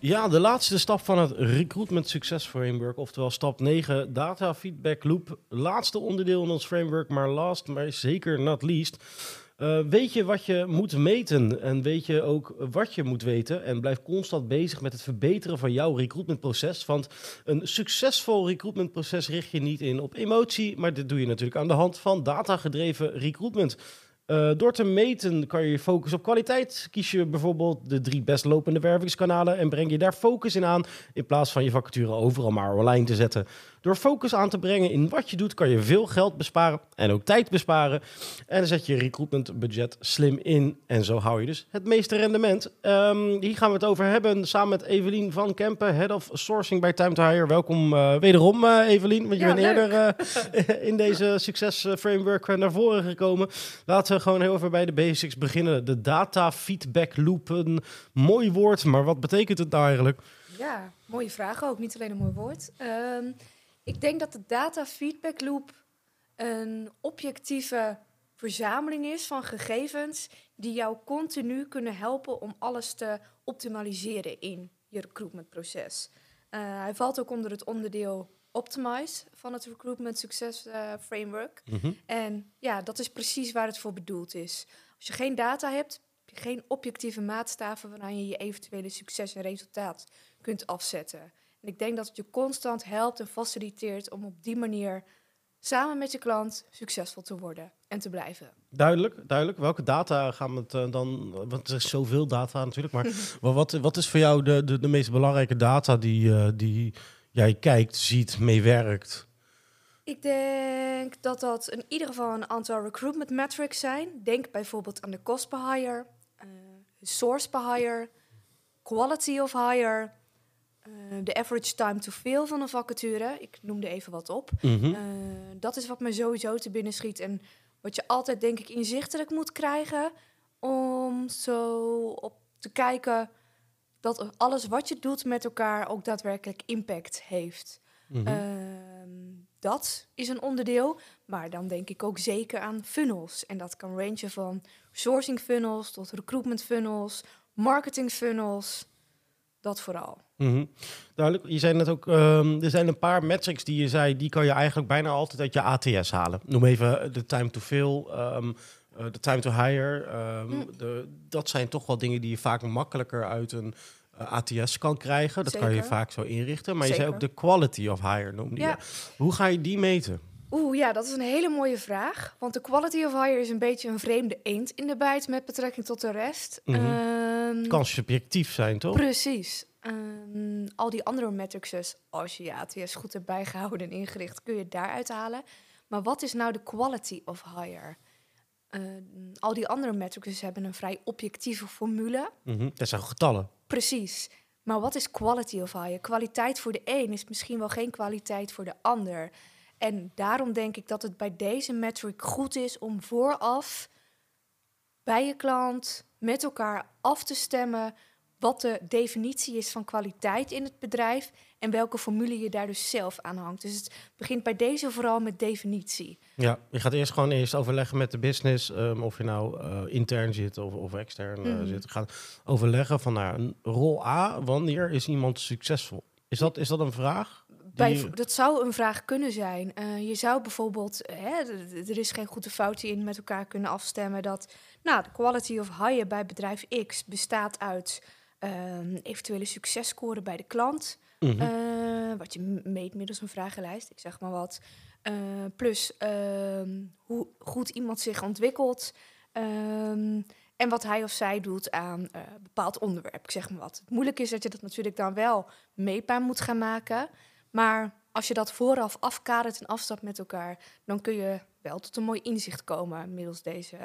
Ja, de laatste stap van het Recruitment Success Framework, oftewel stap 9, Data Feedback Loop. Laatste onderdeel in ons framework, maar last, maar zeker not least. Uh, weet je wat je moet meten en weet je ook wat je moet weten en blijf constant bezig met het verbeteren van jouw recruitmentproces. Want een succesvol recruitmentproces richt je niet in op emotie, maar dit doe je natuurlijk aan de hand van datagedreven recruitment. Uh, door te meten kan je je focussen op kwaliteit. Kies je bijvoorbeeld de drie best lopende wervingskanalen en breng je daar focus in aan, in plaats van je vacature overal maar online te zetten. Door focus aan te brengen in wat je doet, kan je veel geld besparen en ook tijd besparen. En dan zet je recruitment budget slim in en zo hou je dus het meeste rendement. Um, hier gaan we het over hebben samen met Evelien van Kempen, Head of Sourcing bij Time to Hire. Welkom uh, wederom uh, Evelien, want je Ja, bent leuk. eerder uh, in deze succes framework naar voren gekomen. Laten we gewoon heel even bij de basics beginnen. De data feedback loop, een mooi woord, maar wat betekent het nou eigenlijk? Ja, mooie vraag ook. Niet alleen een mooi woord. Ehm, ik denk dat de data feedback loop een objectieve verzameling is van gegevens die jou continu kunnen helpen om alles te optimaliseren in je recruitmentproces. Eh, hij valt ook onder het onderdeel Optimize van het Recruitment Success eh, Framework. Mhm. En ja, dat is precies waar het voor bedoeld is. Als je geen data hebt, heb je geen objectieve maatstaven waaraan je je eventuele succes en resultaat kunt afzetten. En ik denk dat het je constant helpt en faciliteert om op die manier samen met je klant succesvol te worden en te blijven. Duidelijk, duidelijk. Welke data gaan we het eh, dan... Want er is zoveel data natuurlijk, maar wa- wat, wat is voor jou de, de, de meest belangrijke data die, eh, die jij kijkt, ziet, meewerkt? Ik denk dat dat in ieder geval een aantal recruitment metrics zijn. Denk bijvoorbeeld aan de cost per hire, eh, source per hire, quality of hire, de average time to fill van een vacature. Ik noemde even wat op. Mhm. Eh, dat is wat me sowieso te binnen schiet. En wat je altijd, denk ik, inzichtelijk moet krijgen. Om zo op te kijken dat alles wat je doet met elkaar ook daadwerkelijk impact heeft. Mhm. Ehm, dat is een onderdeel. Maar dan denk ik ook zeker aan funnels. En dat kan rangen van sourcing funnels tot recruitment funnels, marketing funnels. Dat vooral. Mhm. Duidelijk. Je zei net ook, ehm, er zijn een paar metrics die je zei, die kan je eigenlijk bijna altijd uit je ATS halen. Noem even de time to fill, ehm, eh, de time to hire. ehm, Mm. de, dat zijn toch wel dingen die je vaak makkelijker uit een eh, ATS kan krijgen. Dat kan je vaak zo inrichten. Maar je zei ook de quality of hire noemde Ja. je. Hoe ga je die meten? Oeh, ja, dat is een hele mooie vraag. Want de quality of hire is een beetje een vreemde eend in de bijt met betrekking tot de rest. Ehm, Kan subjectief zijn, toch? Precies. Al die andere metrics, als je je ATS goed hebt bijgehouden en ingericht, kun je daaruit halen. Maar wat is nou de quality of hire? Ehm, al die andere metrics hebben een vrij objectieve formule. Mhm. Dat zijn getallen. Precies. Maar wat is quality of hire? Kwaliteit voor de een is misschien wel geen kwaliteit voor de ander. En daarom denk ik dat het bij deze metric goed is om vooraf bij je klant met elkaar af te stemmen wat de definitie is van kwaliteit in het bedrijf en welke formule je daar dus zelf aan hangt. Dus het begint bij deze vooral met definitie. Ja, je gaat eerst gewoon eerst overleggen met de business, ehm, of je nou eh, intern zit of, of extern Mhm. zit. Je gaat overleggen van nou, een rol A, wanneer is iemand succesvol? Is dat, is dat een vraag? Bij, dat zou een vraag kunnen zijn. Eh, je zou bijvoorbeeld, hè, er is geen goede fout in met elkaar kunnen afstemmen dat nou, de quality of hire bij bedrijf X bestaat uit ehm, eventuele successcore bij de klant. Mhm. Eh, wat je meet middels een vragenlijst, ik zeg maar wat. Eh, plus ehm, hoe goed iemand zich ontwikkelt. ehm, en wat hij of zij doet aan eh, een bepaald onderwerp, ik zeg maar wat. Het moeilijke is dat je dat natuurlijk dan wel meetbaar moet gaan maken. Maar als je dat vooraf afkadert en afstapt met elkaar, dan kun je wel tot een mooi inzicht komen middels deze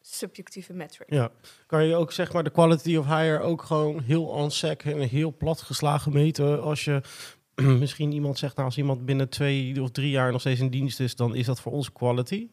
subjectieve metric. Ja, kan je ook zeg maar de quality of hire ook gewoon heel on-sec en heel plat geslagen meten als je misschien iemand zegt, nou, als iemand binnen twee of drie jaar nog steeds in dienst is, dan is dat voor ons quality?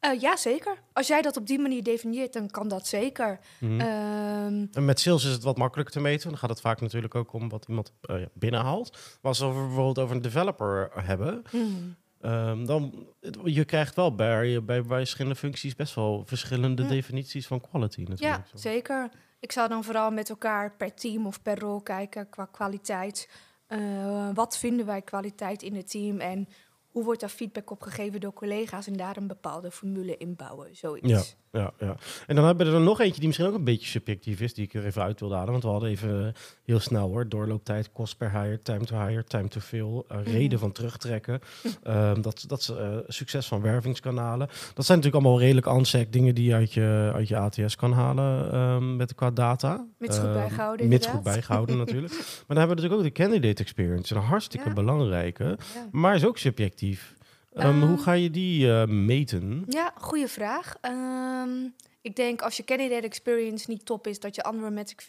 Uh, ja, zeker. Als jij dat op die manier definieert, dan kan dat zeker. Mhm. Ehm, En met sales is het wat makkelijker te meten. Dan gaat het vaak natuurlijk ook om wat iemand eh, binnenhaalt. Maar als we bijvoorbeeld over een developer hebben, hmm. Ehm, dan je krijgt wel bij, bij, bij verschillende functies best wel verschillende Ja. definities van quality natuurlijk. Ja, zeker. Ik zou dan vooral met elkaar per team of per rol kijken qua kwaliteit. Eh, wat vinden wij kwaliteit in het team en hoe wordt daar feedback op gegeven door collega's en daar een bepaalde formule in bouwen, zoiets. Ja. Ja, ja. En dan hebben we er nog eentje die misschien ook een beetje subjectief is, die ik er even uit wilde halen. Want we hadden even eh, heel snel hoor, doorlooptijd, kost per hire, time to hire, time to fill, eh, reden Mhm. van terugtrekken. Ehm, dat dat is eh, succes van wervingskanalen. Dat zijn natuurlijk allemaal redelijk ANSEC dingen die je uit je, uit je ATS kan halen ehm, met qua data. Mits goed Ehm, bijgehouden, Mits goed bijgehouden natuurlijk. Maar dan hebben we natuurlijk ook de candidate experience, een hartstikke Ja. belangrijke, Ja. maar is ook subjectief. Ehm, hoe Ehm, ga je die eh, meten? Ja, goede vraag. Ehm, ik denk als je candidate experience niet top is, dat je andere metrics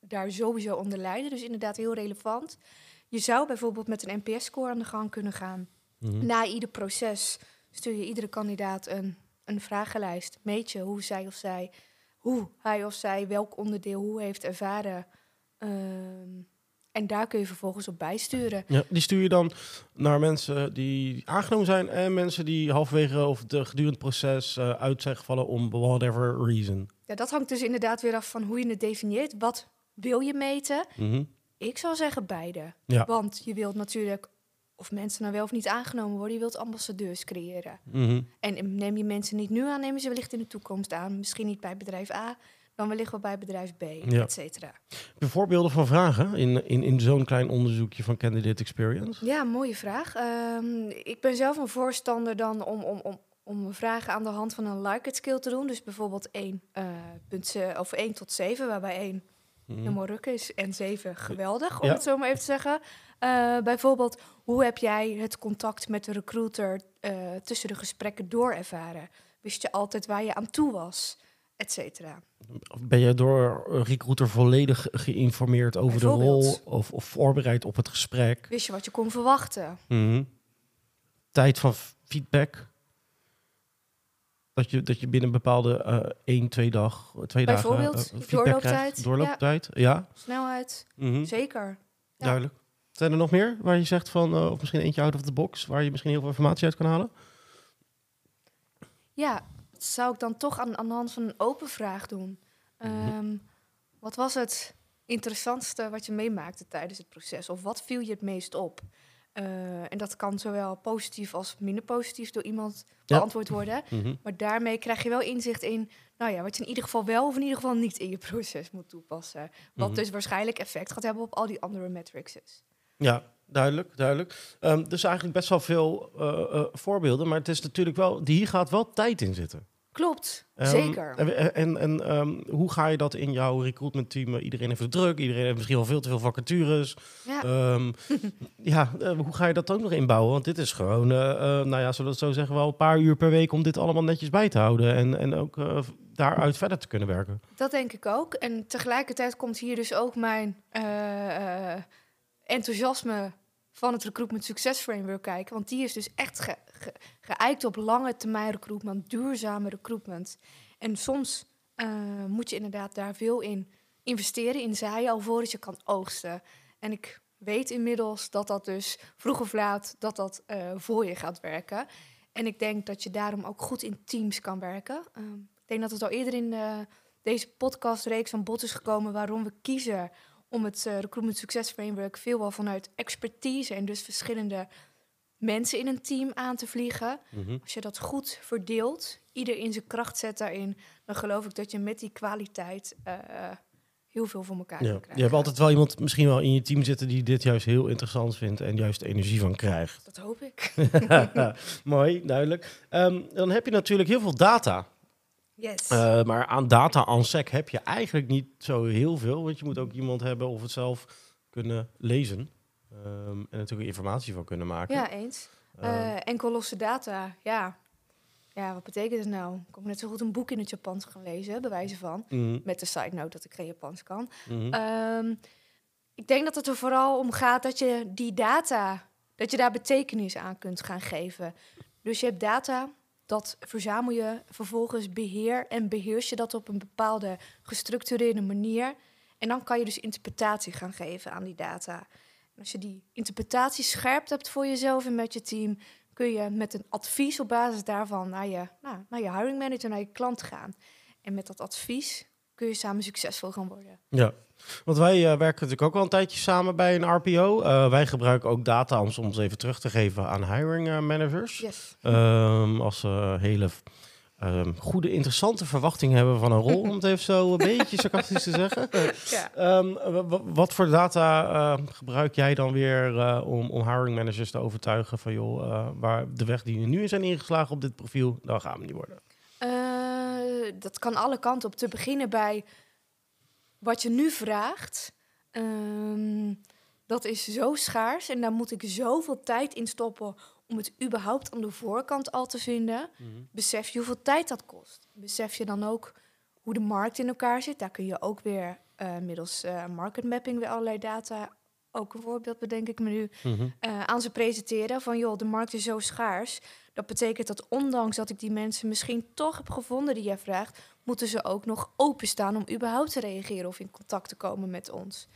daar sowieso onder lijden. Dus inderdaad heel relevant. Je zou bijvoorbeeld met een NPS-score aan de gang kunnen gaan. Mhm. Na ieder proces stuur je iedere kandidaat een, een vragenlijst. Meet je hoe zij of zij, hoe hij of zij welk onderdeel hoe heeft ervaren. En daar kun je vervolgens op bijsturen. Ja, die stuur je dan naar mensen die aangenomen zijn en mensen die halverwege of de gedurende proces eh, uit zijn gevallen om whatever reason. Ja, dat hangt dus inderdaad weer af van hoe je het definieert. Wat wil je meten? Mhm. Ik zou zeggen beide. Ja. Want je wilt natuurlijk, of mensen nou wel of niet aangenomen worden, je wilt ambassadeurs creëren. Mhm. En neem je mensen niet nu aan, nemen ze wellicht in de toekomst aan. Misschien niet bij bedrijf A, dan wellicht wel bij bedrijf B, Ja. et cetera. Voorbeelden van vragen in, in, in zo'n klein onderzoekje van Candidate Experience? Ja, mooie vraag. Ehm, ik ben zelf een voorstander dan om, om, om, om vragen aan de hand van een like-it skill te doen. Dus bijvoorbeeld 1, eh, punt, of 1 tot 7, waarbij 1 Mhm. helemaal ruk is en 7 geweldig, om Ja. het zo maar even te zeggen. Eh, bijvoorbeeld, hoe heb jij het contact met de recruiter eh, tussen de gesprekken door ervaren? Wist je altijd waar je aan toe was? Et cetera. Of Ben je door een recruiter volledig geïnformeerd over de rol of, of voorbereid op het gesprek? Wist je wat je kon verwachten? Mhm. Tijd van feedback. Dat je, dat je binnen een bepaalde eh één, twee, dag, twee dagen Bijvoorbeeld, eh, feedback doorlooptijd, krijgt. Doorlooptijd, ja. Snelheid, Mhm. zeker. Ja. Duidelijk. Zijn er nog meer waar je zegt van, eh, of misschien eentje out of the box, waar je misschien heel veel informatie uit kan halen? Ja, zou ik dan toch aan, aan de hand van een open vraag doen. Mhm. Ehm, wat was het interessantste wat je meemaakte tijdens het proces? Of wat viel je het meest op? Eh, en dat kan zowel positief als minder positief door iemand Ja. beantwoord worden. Mhm. Maar daarmee krijg je wel inzicht in, nou ja, wat je in ieder geval wel of in ieder geval niet in je proces moet toepassen. Wat Mhm. dus waarschijnlijk effect gaat hebben op al die andere metrics. Ja, duidelijk, duidelijk. Ehm dus eigenlijk best wel veel eh, eh, voorbeelden, maar het is natuurlijk wel, hier gaat wel tijd in zitten. Klopt, Ehm, zeker. En, en, en ehm, hoe ga je dat in jouw recruitment team? Iedereen heeft het druk, iedereen heeft misschien wel veel te veel vacatures. Ja. Ehm, ja, eh, hoe ga je dat ook nog inbouwen? Want dit is gewoon, eh, eh, nou ja, zullen we het zo zeggen, wel een paar uur per week om dit allemaal netjes bij te houden. En, en ook daaruit verder te kunnen werken. Dat denk ik ook. En tegelijkertijd komt hier dus ook mijn enthousiasme van het Recruitment Success Framework kijken. Want die is dus echt ge, ge- geëikt op lange termijn recruitment, duurzame recruitment. En soms eh, moet je inderdaad daar veel in investeren, in zaaien, alvorens je kan oogsten. En ik weet inmiddels dat dat dus vroeg of laat dat dat eh, voor je gaat werken. En ik denk dat je daarom ook goed in teams kan werken. Ehm, ik denk dat het al eerder in eh, deze podcastreeks aan bod is gekomen waarom we kiezen om het eh, Recruitment Success Framework veelal vanuit expertise en dus verschillende mensen in een team aan te vliegen. Als je dat goed verdeelt, ieder in zijn kracht zet daarin, dan geloof ik dat je met die kwaliteit eh, heel veel voor elkaar Ja. kan krijgen. Je hebt altijd wel iemand misschien wel in je team zitten die dit juist heel interessant vindt en juist energie van krijgt. Dat hoop ik. Mooi, duidelijk. Ehm, dan heb je natuurlijk heel veel data. Yes. Eh, maar aan data aan sec heb je eigenlijk niet zo heel veel. Want je moet ook iemand hebben of het zelf kunnen lezen. Ehm, en natuurlijk informatie van kunnen maken. ja, eens. Ehm, Eh, enkel losse data, ja. Ja, wat betekent het nou? Ik heb net zo goed een boek in het Japans gaan lezen, bij wijze van. mhm, Met de side note dat ik geen Japans kan. mhm. Ehm, ik denk dat het er vooral om gaat dat je die data, dat je daar betekenis aan kunt gaan geven. Dus je hebt data, dat verzamel je vervolgens beheer en beheers je dat op een bepaalde gestructureerde manier. En dan kan je dus interpretatie gaan geven aan die data. En als je die interpretatie scherp hebt voor jezelf en met je team, kun je met een advies op basis daarvan naar je, nou, naar je hiring manager, naar je klant gaan. En met dat advies kun je samen succesvol gaan worden. Ja, want wij eh, werken natuurlijk ook al een tijdje samen bij een RPO. Uh, wij gebruiken ook data om soms even terug te geven aan hiring uh, managers. Yes. Um, als ze hele um, goede, interessante verwachtingen hebben van een rol, om het even zo een beetje sarcastisch te zeggen. Ja. Um, wat voor data gebruik jij dan weer om, om hiring managers te overtuigen van joh, waar de weg die we nu zijn ingeslagen op dit profiel, dan gaan we niet worden? dat kan alle kanten op. Te beginnen bij wat je nu vraagt, um, dat is zo schaars en daar moet ik zoveel tijd in stoppen om het überhaupt aan de voorkant al te vinden. Mhm. Besef je hoeveel tijd dat kost? Besef je dan ook hoe de markt in elkaar zit? Daar kun je ook weer uh, middels uh, market mapping weer allerlei data, ook een voorbeeld bedenk ik me nu, mhm. uh, aan ze presenteren. Van joh, de markt is zo schaars. Dat betekent dat ondanks dat ik die mensen misschien toch heb gevonden die jij vraagt, moeten ze ook nog openstaan om überhaupt te reageren of in contact te komen met ons.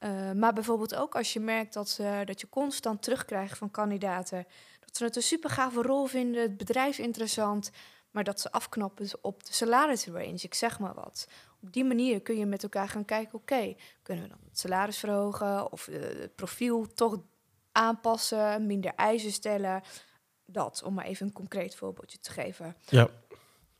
Uh, maar bijvoorbeeld ook als je merkt dat, uh, dat je constant terugkrijgt van kandidaten, dat ze het een super gave rol vinden, het bedrijf interessant, maar dat ze afknappen op de salarisrange, ik zeg maar wat. Op die manier kun je met elkaar gaan kijken, oké, kunnen we dan het salaris verhogen of uh, het profiel toch aanpassen, minder eisen stellen. Dat, om maar even een concreet voorbeeldje te geven. Ja.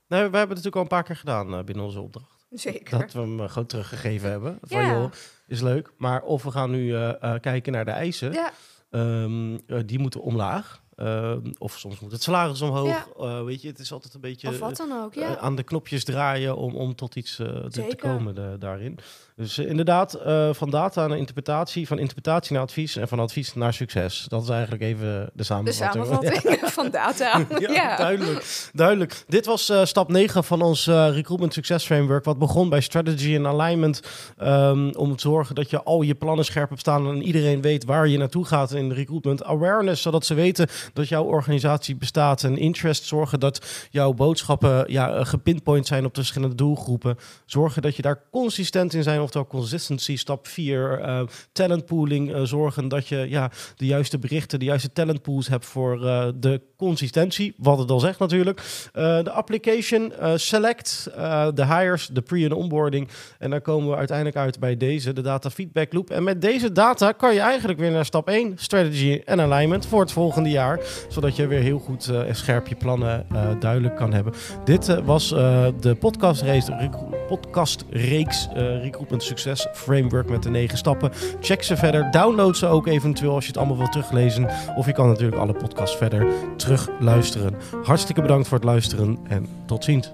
Nee, we hebben het natuurlijk al een paar keer gedaan uh, binnen onze opdracht. Zeker. Dat we hem uh, gewoon teruggegeven hebben. Van ja. joh, is leuk. Maar of we gaan nu uh, kijken naar de eisen. Ja. Um, die moeten omlaag. Uh, of soms moet het salaris omhoog. Ja. Uh, weet je, het is altijd een beetje of wat dan ook, ja. uh, aan de knopjes draaien om, om tot iets te, te, komen de, daarin. Dus inderdaad, van data naar interpretatie, van interpretatie naar advies en van advies naar succes. Dat is eigenlijk even de samenvatting. De samenvatting van data. ja, ja, duidelijk. duidelijk. Dit was stap 9 van ons Recruitment Success Framework. Wat begon bij strategy en alignment. Um, om te zorgen dat je al je plannen scherp hebt staan en iedereen weet waar je naartoe gaat in de recruitment. Awareness, zodat ze weten dat jouw organisatie bestaat. En interest zorgen dat jouw boodschappen ja, gepinpoint zijn op de verschillende doelgroepen. Zorgen dat je daar consistent in zijn, oftewel consistency. Stap 4, uh, talentpooling. Uh, zorgen dat je ja, de juiste berichten, de juiste talentpools hebt voor de consistentie. Wat het al zegt natuurlijk. de application, select, de hires, de pre- en onboarding. En dan komen we uiteindelijk uit bij deze, de data feedback loop. En met deze data kan je eigenlijk weer naar stap 1, strategy en alignment voor het volgende jaar zodat je weer heel goed uh, en scherp je plannen uh, duidelijk kan hebben. Dit uh, was de podcastreeks Recruitment Success Framework met de negen stappen. Check ze verder. Download ze ook eventueel als je het allemaal wilt teruglezen. Of je kan natuurlijk alle podcasts verder terugluisteren. Hartstikke bedankt voor het luisteren en tot ziens.